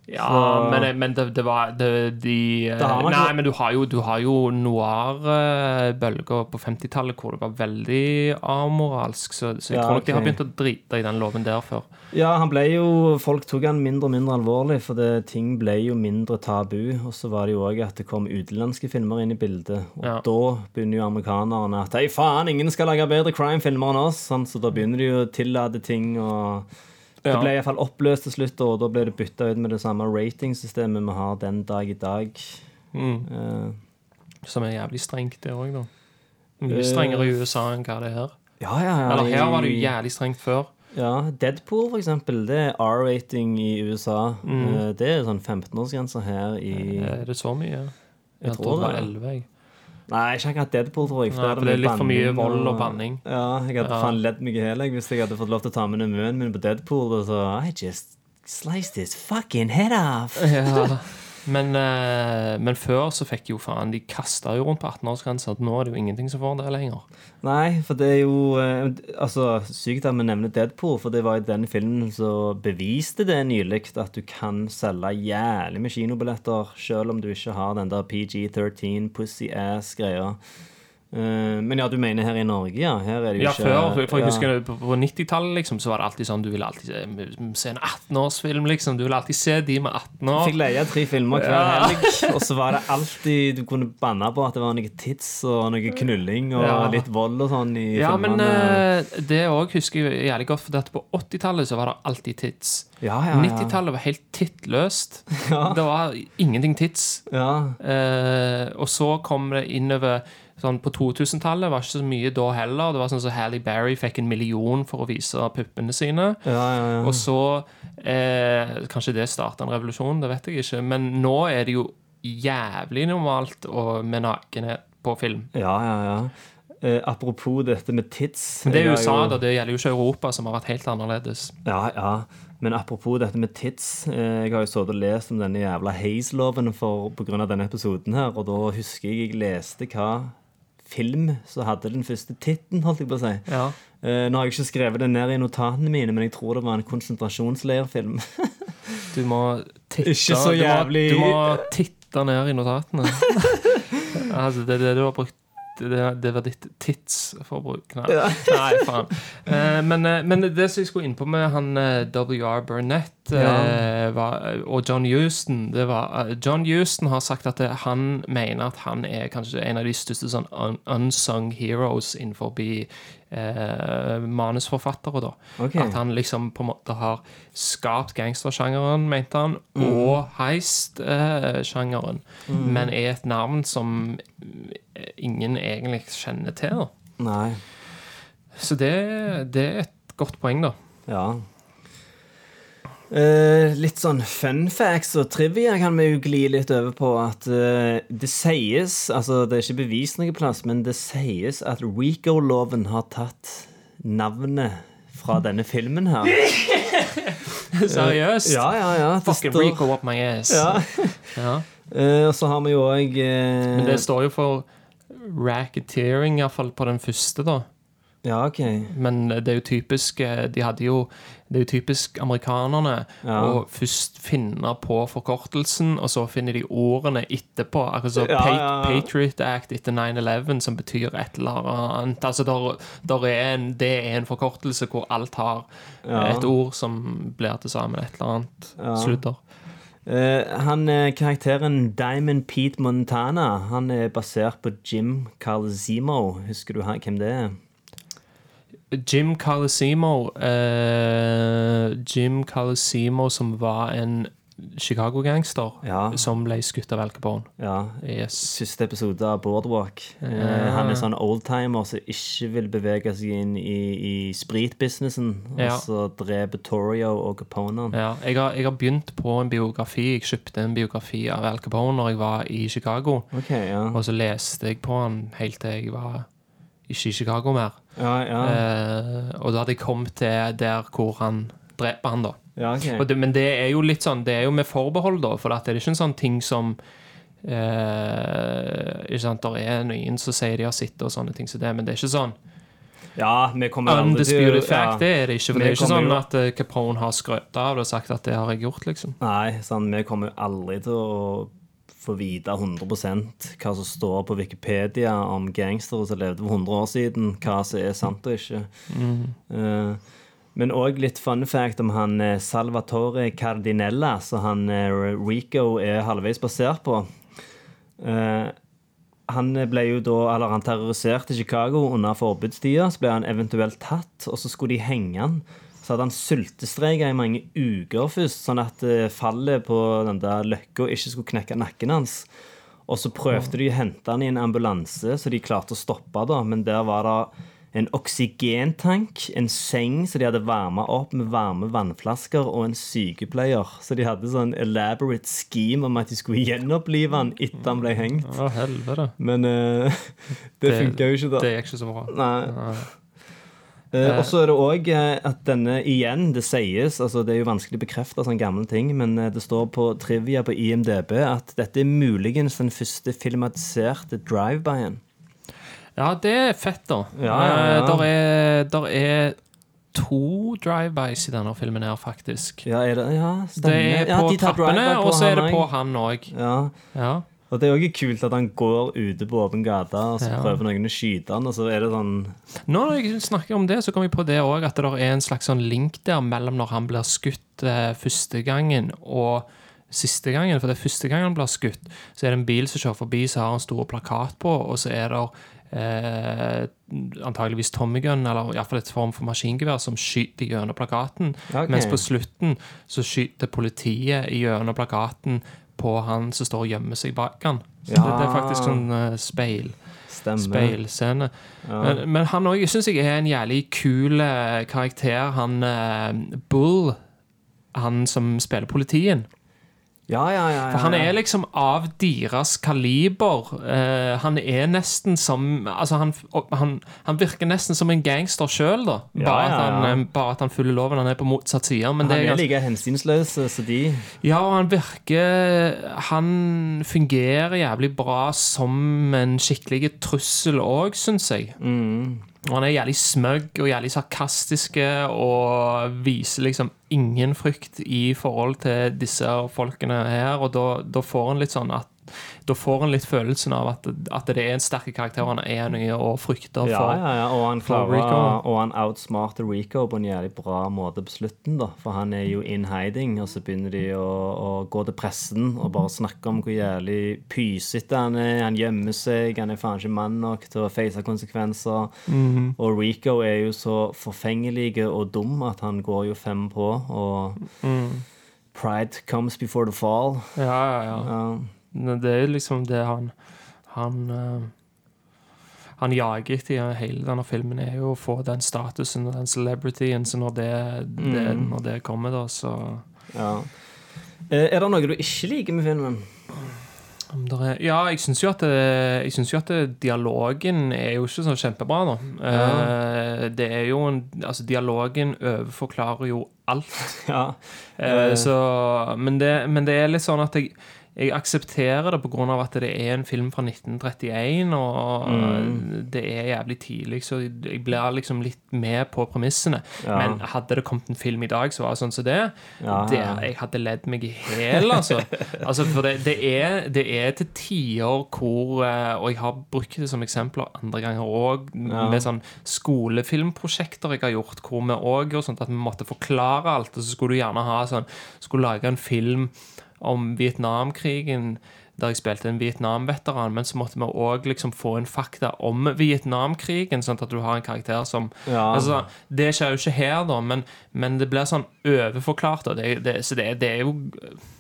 Ja, Så- men, men det, det var det, de eh, Nei, men du har jo, du har jo noir-bølger på 50-tallet hvor det var veldig amoralsk, så, så jeg Ja, tror nok de har begynt å drite i den loven der før. Ja, han ble jo Folk tok han mindre og mindre alvorlig, for det, ting ble jo mindre tabu. Og så var det jo òg at det kom utenlandske filmer inn i bildet. Og Ja. da begynner jo amerikanerne at Hei, faen, ingen skal lage bedre crime-filmer enn oss! Sånn, så da begynner de jo å tillate ting og Det ble iallfall oppløst til slutt, og da ble det bytta ut med det samme ratingsystemet vi har den dag i dag. Mm. Uh, Som er jævlig strengt, det òg, da. Mye strengere i USA enn hva det er her. ja, ja, ja. Eller her var det jo jævlig strengt før. Ja, Deadpool, for eksempel. Det er R-rating i USA. Mm. Uh, Det er sånn 15-årsgrense her i Er det så mye? Jeg, tror tror det var 11, jeg. Nei, ikke akkurat Deadpool, tror jeg. Nei, for det er litt for mye vold og banning. Ja, jeg hadde Ja. faen ledd meg i hjel hvis jeg hadde fått lov til å ta med nevøen min på Deadpool. Og så I just sliced his fucking head off. Ja. Men, eh, men før så fikk jo faen De kasta jo rundt på 18-årsgrensa. Nå er det jo ingenting som får det lenger. Nei, for det er jo eh, Altså, sykt at vi nevner Deadpool, for det var jo den filmen som beviste det nylig, at du kan selge jævlig med kinobilletter selv om du ikke har den der PG-13 pussy-ass-greia. Eh, men ja, du mener her i Norge, ja? Her er det jo Ja, ikke før, for, jeg ja. husker på, på 90-tallet liksom, så var det alltid sånn Du ville alltid se, en 18-årsfilm, liksom. Du ville alltid se de med 18 år. Fikk leie tre filmer hver Ja. helg, og så var det alltid Du kunne banne på at det var noe tits og noe knulling og Ja. litt vold og sånn i Ja, men filmene. eh, det òg husker jeg jævlig godt, for på 80-tallet så var det alltid tits. ja, ja, ja. 90-tallet var helt tittløst. Det var ingenting tits. Ja. Eh, og så kom det innover sånn På 2000-tallet var ikke så mye da heller. Det var sånn som Halle Berry fikk en million for å vise puppene sine. Ja, ja, ja. Og så eh, Kanskje det starta en revolusjon, det vet jeg ikke. Men nå er det jo jævlig normalt og med nakenhet på film. ja, ja, ja. Eh, apropos dette med tids Men det er USA, jo- da. Det gjelder jo ikke Europa, som har vært helt annerledes. Ja, ja. Men apropos dette med tids. Eh, jeg har jo sittet og lest om denne jævla Haze-loven pga. denne episoden her, og da husker jeg jeg leste hva film som hadde den første titten, holdt jeg på å si. Ja. Uh, nå har jeg ikke skrevet det ned i notatene mine, men jeg tror det var en konsentrasjonsleirfilm. Du må titte Ikke så jævlig- Du må, du må titte ned i notatene. altså, det er det du har brukt det, det var ditt tidsforbruk. Nei, Nei faen. Eh, men, eh, men det som jeg skulle inn på med han eh, W.R. Burnett eh, var, og John Houston det var, John Houston har sagt at det, han mener at han er kanskje en av de største sånn un unsung heroes innenfor eh, manusforfattere. da Okay. At han liksom på en måte har skapt gangstersjangeren, mente han, og heist-sjangeren, men er et navn som eh, ingen egentlig kjenner til. da. Nei. Så det, det er et godt poeng, da. Ja. Eh, litt sånn fun facts og trivia kan vi jo gli litt over på at uh, det sies Altså, det er ikke bevist noe plass, men det sies at Rico-loven har tatt navnet fra denne filmen her. Seriøst? Ja, ja, ja. det Fucking står- Rico up my ass. Ja. Ja. Uh, og så har vi jo òg Men det står jo for racketeering, iallfall på den første, da. Ja, OK. Men det er jo typisk eh, De hadde jo Det er jo typisk amerikanerne Ja. å først finne på forkortelsen, og så finner de ordene etterpå. Akkurat som Ja, ja. Patriot Act etter 9-11, som betyr et eller annet. Altså, der, der er en, det er en forkortelse hvor alt har et ord som blir til sammen et eller annet Ja. sludder. Uh, han eh, Karakteren Diamond Pete Montana Han er basert på Jim Calzimo. Husker du hvem det er? Jim Colosimo uh, Jim Colosimo, som var en Chicago-gangster Ja. som ble skutt av Al Capone. Ja, Yes. Siste episode av Boardwalk. Eh, han er sånn oldtimer som ikke vil bevege seg inn i, i spritbusinessen. Ja. Og så dreper Torio og Capone. Ja, jeg, har, jeg har begynt på en biografi. Jeg kjøpte en biografi av Al Capone når jeg var i Chicago. Okay, ja. Og så leste jeg på han helt til jeg var Chicago mer. Ja, ja. Eh, og da hadde jeg kommet til der hvor han dreper han, da. ja okay. Det, men det er jo litt sånn Det er jo med forbehold, da. For det er ikke en sånn ting som eh, ikke sant, Der er noen som sier de har sett og sånne ting som det, men det er ikke sånn Ja, vi kommer undisputed fact. Det er det ikke. For det er ikke sånn at eh, Capone har skrøta av det og sagt at det har jeg gjort, liksom. Nei, sånn, vi kommer aldri til å få vite 100% hva som står på Wikipedia om gangstere som levde for 100 år siden, hva som er sant og ikke. Eh, men òg litt fun fact om han eh, Salvatore Cardinella, som han eh, Rico er halvveis basert på. Uh, han ble jo da, eller han terroriserte Chicago under forbudstida. Så ble han eventuelt tatt, og så skulle de henge han. Så hadde han sultestreika i mange uker først, sånn at eh, fallet på den der løkka ikke skulle knekke nakken hans. Og så prøvde de å hente han i en ambulanse, så de klarte å stoppe, da. Men der var det en oksygentank, en seng som de hadde varma opp med varme vannflasker, og en sykepleier. Så de hadde sånn elaborate scheme om at de skulle gjenopplive han etter han ble hengt. Å, helvete. Men uh, det funka jo ikke, da. Det gikk ikke så bra. Nei. Eh, og så er det òg at denne igjen, det sies altså Det er jo vanskelig å bekrefte sånne gamle ting, men eh, det står på trivia på IMDb at dette er muligens den første filmatiserte drive-by-en. Ja, det er fett, da. Ja, ja, ja. Eh, Der, er, der er to drive-bys i denne filmen her, faktisk. Ja, er det, ja Det er er ja, på de trappene, og så er det på han òg. Ja. Og det er òg kult at han går ute på åpen gate, og så Ja. prøver noen å skyte han, og så er det sånn Når jeg snakker om det, så kom jeg på det òg, at det er en slags sånn link der mellom når han blir skutt eh, første gangen og siste gangen. For det er første gangen han blir skutt, så er det en bil som kjører forbi, så har han stor plakat på, og så er det eh, antageligvis Tommy Gun, eller iallfall et form for maskingevær, som skyter gjennom plakaten. Okay. Mens på slutten så skyter politiet gjennom plakaten på han som står og gjemmer seg bak han. Så Ja. det, det er faktisk sånn uh, speil Speilscene. Ja. Men, men han òg syns jeg er en jævlig kul eh, karakter. Han uh, Bull, han som spiller politien. Ja, ja, ja. For han er liksom av deres kaliber. Eh, han er nesten som Altså, han, han, han virker nesten som en gangster sjøl, da. Bare, At han, eh, bare at han følger loven. Han er på motsatt side. Men Han det er er like hensynsløs som de. ja, og han virker Han fungerer jævlig bra som en skikkelig trussel òg, syns jeg. Og han er jævlig smøgg og jævlig sarkastiske og viser liksom ingen frykt i forhold til disse folkene her, og da, da får han litt sånn at da får han litt følelsen av at, at det er en sterke karakter han er enig og frykter for. ja, ja, ja. og han klarer Rico. Og han outsmarter Rico på en jævlig bra måte på slutten, da. For han er jo in hiding, og så begynner de å, å gå til pressen og bare snakke om hvor jævlig pysete han er. Han gjemmer seg, han er faen ikke mann nok til å face konsekvenser. Mhm. Og Rico er jo så forfengelig og dum at han går jo fem på, og Mm. pride comes before the fall. Ja, ja, ja. Ja. Det er liksom det han Han eh, Han jager etter hele denne filmen, er jo å få den statusen og den celebrityen. Så når det, det, når det kommer, da, så Ja. Eh, Er det noe du ikke liker med filmen? er, Ja, jeg syns jo jo at det, dialogen er jo ikke så kjempebra, da. Eh, det er jo en Altså, dialogen overforklarer jo alt. Ja. Eh, så, men, det, men det er litt sånn at jeg, jeg aksepterer det pga. at det er en film fra 1931, og det er jævlig tidlig, så jeg blir liksom litt med på premissene. Ja. Men hadde det kommet en film i dag som var sånn som det, Ja, det. Jeg hadde ledd meg i hjel, altså. altså. For det, det, er, det er til tider hvor eh, Og jeg har brukt det som eksempler andre ganger òg, Ja. med sånn skolefilmprosjekter jeg har gjort, hvor vi òg gjorde sånn at vi måtte forklare alt, og så skulle du gjerne ha sånn Skulle lage en film om Vietnamkrigen der jeg spilte en Vietnam-veteran, men så måtte vi òg liksom få en fakta om Vietnamkrigen, sånn at du har en karakter som Ja. altså, Det skjer jo ikke her, da, men, men det blir sånn overforklart. Det, det, så det, det er jo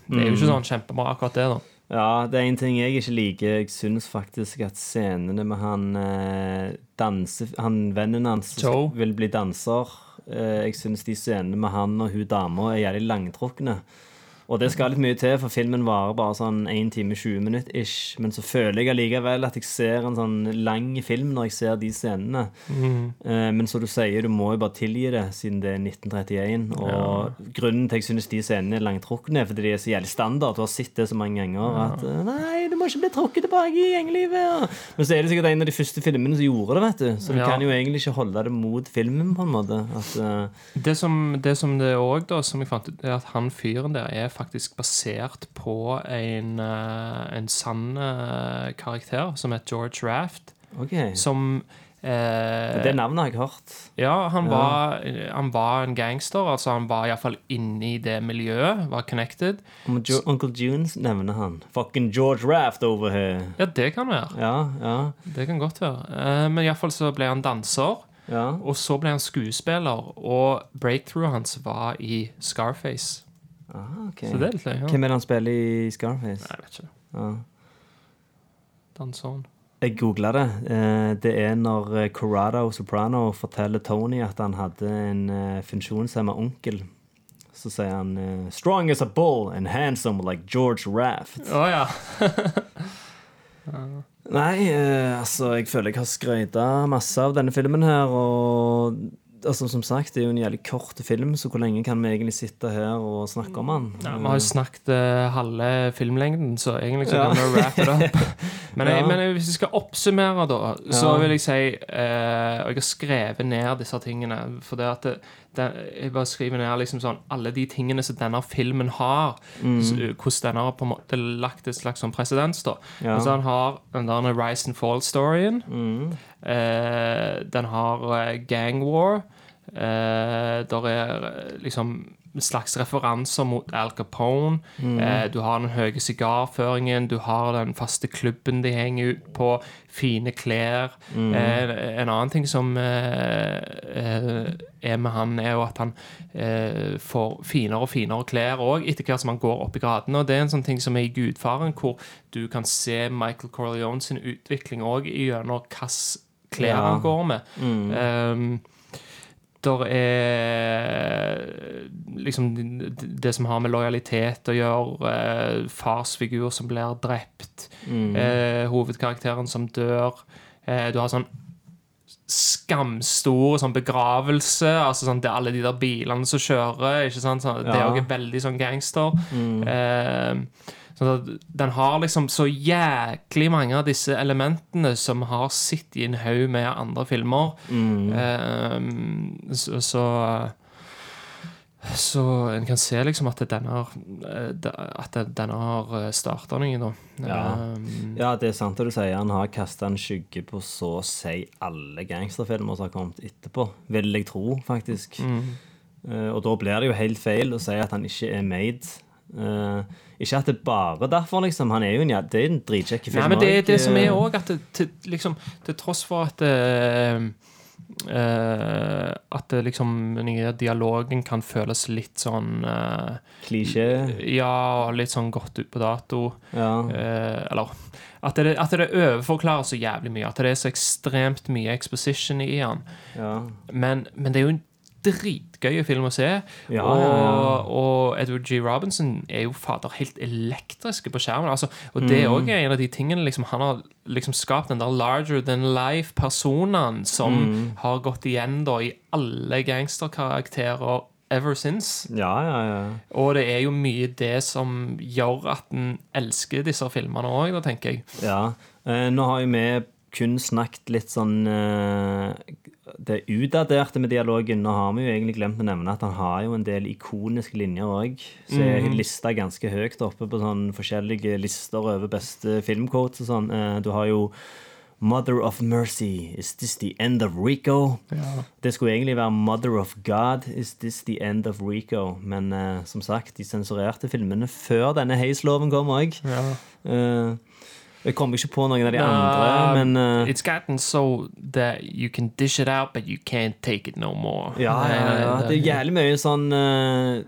Det er jo ikke sånn kjempebra, akkurat det. da Ja, det er en ting jeg ikke liker. Jeg syns faktisk at scenene med han eh, danse... Han vennen hans som vil bli danser eh, Jeg syns de scenene med han og hun dama er jævlig langtrukne. Og det skal litt mye til, for filmen varer bare sånn 1 time 20 minutter ish. Men så føler jeg allikevel at jeg ser en sånn lang film når jeg ser de scenene. Mm. men som du sier, du må jo bare tilgi det, siden det er 1931. Og grunnen til at jeg synes de scenene er langtrukne, er fordi de er så jævlig standard. Du har sett det så mange ganger at eh, Nei, du må ikke bli trukket tilbake i gjengelivet. Men så er det sikkert en av de første filmene som gjorde det, vet du. Så du Ja. kan jo egentlig ikke holde det mot filmen, på en måte. At, eh, Det som det, som det òg, da, som jeg fant ut, er at han fyren der er faktisk basert på en, eh, en sann eh, karakter som heter George Raft. Okay. Som eh, Det navnet har jeg hørt. Ja, han, Ja. Var, han var en gangster. Altså Han var iallfall inni det miljøet. Var connected. Om jo Uncle Junes nevner han. Fucking George Raft over here. Ja, det kan være. Ja, ja. Det kan godt være. Eh, men iallfall så ble han danser. Ja. Og så ble han skuespiller, og breakthroughen hans var i Scarface. Ah, ok. Så det er litt løye. Ja. Hvem er det han spiller i Scarface? Nei, jeg vet ikke. Ja. Danser. Jeg googla det. Eh, Det er når eh, Corrado Soprano forteller Tony at han hadde en eh, funksjonshemma onkel. Så sier han 'strong as a bull and handsome like George Raft'. Oh, ja. Nei, altså, jeg føler jeg har skrøyta masse av denne filmen her, og altså, som sagt, det er jo en jævlig kort film, så hvor lenge kan vi egentlig sitte her og snakke om den? ja. Vi har jo snakket uh, halve filmlengden, så egentlig så Ja. kan vi wrap it up. Men, jeg, men hvis vi skal oppsummere, da, så vil jeg si eh, Og jeg har skrevet ned disse tingene. For det at det, det, jeg bare skriver ned liksom sånn alle de tingene som denne filmen har. Mm. så, hvordan den har på en måte lagt et slags sånn presedens. Ja. Altså Han har den Rise and Fall-storyen. Mm. Eh, den har eh, Gang War. Eh, der er eh, liksom slags referanser mot Al Capone. Eh, du har den høye sigarføringen, du har den faste klubben de henger ut på, fine klær. Eh, en annen ting som eh, eh, er med han, er jo at han eh, får finere og finere klær òg etter hvert som han går opp i gradene. Og det er en sånn ting som er i Gudfaren, hvor du kan se Michael Corleone sin utvikling òg gjennom hvilke klær Ja. han går med. Um, der er liksom det som har med lojalitet å gjøre. Eh, farsfigur som blir drept. Eh, hovedkarakteren som dør. Eh, du har sånn skamstor sånn begravelse. Altså sånn, Det er alle de der bilene som kjører. Ikke sant? Sånn, Det er Ja. også veldig sånn gangster. Eh, sånn at den har liksom så jæklig mange av disse elementene som har sittet i en haug med andre filmer. Eh, så, så så en kan se liksom at denne har eh, At denne har starta noe, da. Ja. Eh, Ja, det er sant det du sier. Han har kasta en skygge på så å si alle gangsterfilmer som har kommet etterpå. Vil jeg tro, faktisk. Mm. og da blir det jo helt feil å si at han ikke er made. Uh, ikke at det bare derfor, liksom. Han er jo en, ja, det er en dritkjekk film. Nei, men det er det som er òg, at det, til, liksom, til tross for at eh, eh, At det liksom dialogen kan føles litt sånn eh, Klisjé. Ja, og litt sånn godt ut på dato. Ja. Eh, eller at det, at det overforklarer så jævlig mye. At det er så ekstremt mye exposition i den. ja. Men, men det er jo en dritgøy film å se. Ja, og, ja, ja. og Edward G. Robinson er jo fader helt elektriske på skjermen. Altså, og det Mm. er òg en av de tingene liksom, Han har liksom skapt den der larger than life-personen som Mm. har gått igjen da i alle gangsterkarakterer ever since. ja, ja, ja. Og det er jo mye det som gjør at en elsker disse filmene òg, tenker jeg. Ja. Eh, nå har jo vi kun snakket litt sånn eh, Det utdaterte med dialogen. Nå har vi jo egentlig glemt å nevne at han har jo en del ikoniske linjer òg. Så er lista ganske høyt oppe på sånn forskjellige lister over beste filmquotes og sånn. Eh, du har jo Mother of Mercy, is this the end of Rico? Det skulle egentlig være Mother of God, is this the end of Rico? Men uh, som sagt, de sensurerte filmene før denne Hays-loven kom òg. Eh, jeg kommer ikke på noen av de andre, men uh, It's gotten so that you can dish it out, but you can't take it no more. ja, ja, ja. Det er jævlig mye sånn uh,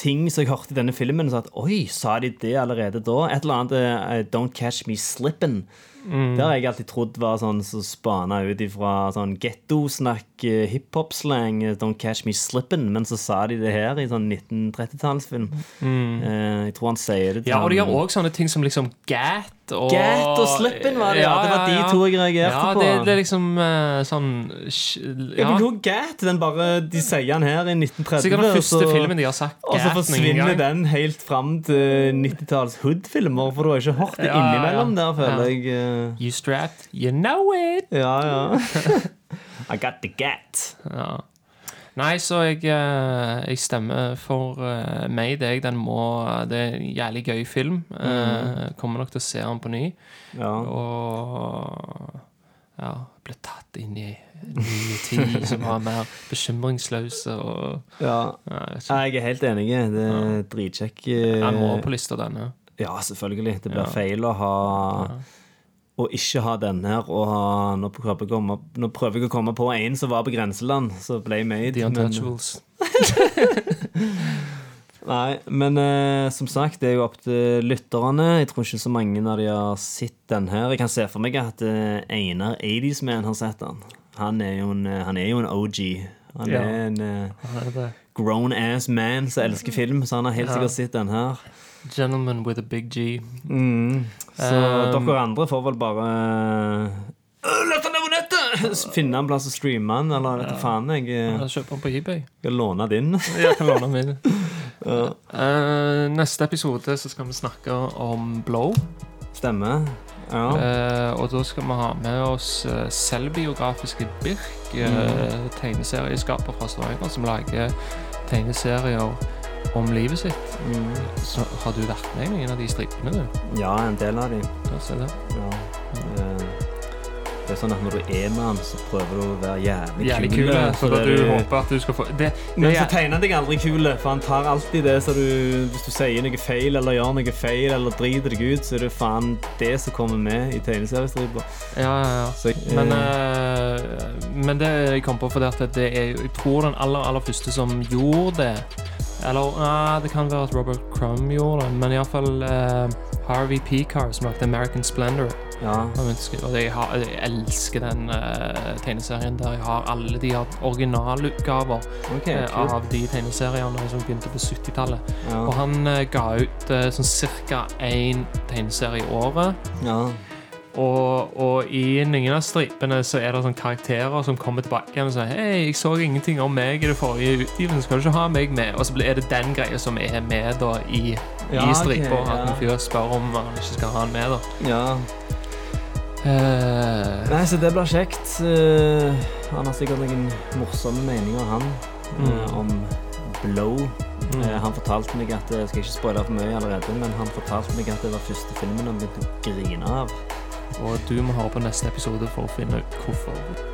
ting som jeg hørte i denne filmen. Så at, Oi, sa de det allerede da? Et eller annet uh, Don't catch me slippin'. Det har jeg alltid trodd var sånn som så spana ut ifra sånn gettosnakk, hiphop-slang. Don't catch me slippin'. Men så sa de det her i sånn 1930-tallsfilm. Eh, jeg tror han sier det Ja, og de gjør òg sånne ting som liksom Gat og Gat og Slippin var det, ja. Det var de to jeg reagerte ja, på. Det, det er liksom uh, sånn Ja, ja. men Gat? Den bare, de sier han her i 1930. Sikkert den første så- filmen de har sagt Og så forsvinner den helt fram til 90-talls hood-filmer, for du har ikke hørt det Ja, ja, innimellom ja. der, føler Ja. jeg. eh. You strapped, you know it. Ja, ja. I got the gat. Ja. Nei, så jeg, eh, jeg stemmer for uh, meg. Er. Den må, det er en jævlig gøy film. Eh, kommer nok til å se den på ny. Ja. Og ja, ble tatt inn i nye tid som var mer bekymringsløse og ja. ja, jeg. Jeg er helt enig. Det er dritkjekk. eh, Den må på lista, denne. Ja, selvfølgelig. Det blir Ja. feil å ha å ikke ha den her og ha Nå prøver komme, nå prøver jeg å komme på en som var på grenseland, som ble made. The men- Untouchables. Nei, men eh, som sagt, det er jo opp til lytterne. Jeg tror ikke så mange av de har sett den her. Jeg kan se for meg at eh, Einar 80's Man har sett den. Han er jo en, eh, han er jo en OG. Han Ja. er en eh, grown ass man som elsker film, så han har helt sikkert sett den her. Gentleman with a big G. Mm. Så Um, dere andre får vel bare Løft den over nettet! Finne en plass å streame den, eller vet du faen. Jeg eh, Jeg kjøper den på eBay. skal låne din. Jeg kan låne min. Eh, neste episode så skal vi snakke om Blow. Stemmer. Ja. Uh, og da skal vi ha med oss uh, selvbiografiske Birk, uh, tegneserieskaper fra Stavanger, som lager tegneserier om livet sitt. Mm. Så har du vært med i noen av de stripene, du? ja, en del av dem. Ja, se det. Ja. Eh, Det er sånn at når du er med han, så prøver du å være jævlig, Jævlig kul. Så da du du- håper at du skal få det, Men så er- tegner han deg aldri kul, for han tar alltid det så du Hvis du sier noe feil eller gjør noe feil eller driter deg ut, så er det faen det som kommer med i tegneseriestripa. Ja, ja, ja. Så, eh, Men, eh, men det jeg kom på fordi at det er Jeg tror den aller, aller første som gjorde det Eller nei, det kan være at Robert Crumb gjorde det, men iallfall uh, Harvey Peacar, som lagde American Splendor. ja. Og jeg, har, jeg elsker den uh, tegneserien der. Jeg har alle de originalutgaver okay, eh, av de tegneseriene som begynte på 70-tallet. Ja. Og han uh, ga ut uh, sånn ca. én tegneserie i året. ja. Og, og i noen av stripene så er det sånne karakterer som kommer tilbake igjen og sier Hei, jeg så ingenting om meg i det forrige utgivelsen, skal du ikke ha meg med? Og så er det den greia som er med da i, Ja, i stripa. ok, At ja. en fyr spør om han ikke skal ha han med, da. ja. Uh, Nei, så det blir kjekt. Uh, han har sikkert noen morsomme meninger, han, mm. uh, om Blow. mm. Eh, han fortalte meg at Jeg skal ikke spoile for mye allerede, men han fortalte meg at det var første filmen han begynte å grine av. Og du må høre på neste episode for å finne ut hvorfor.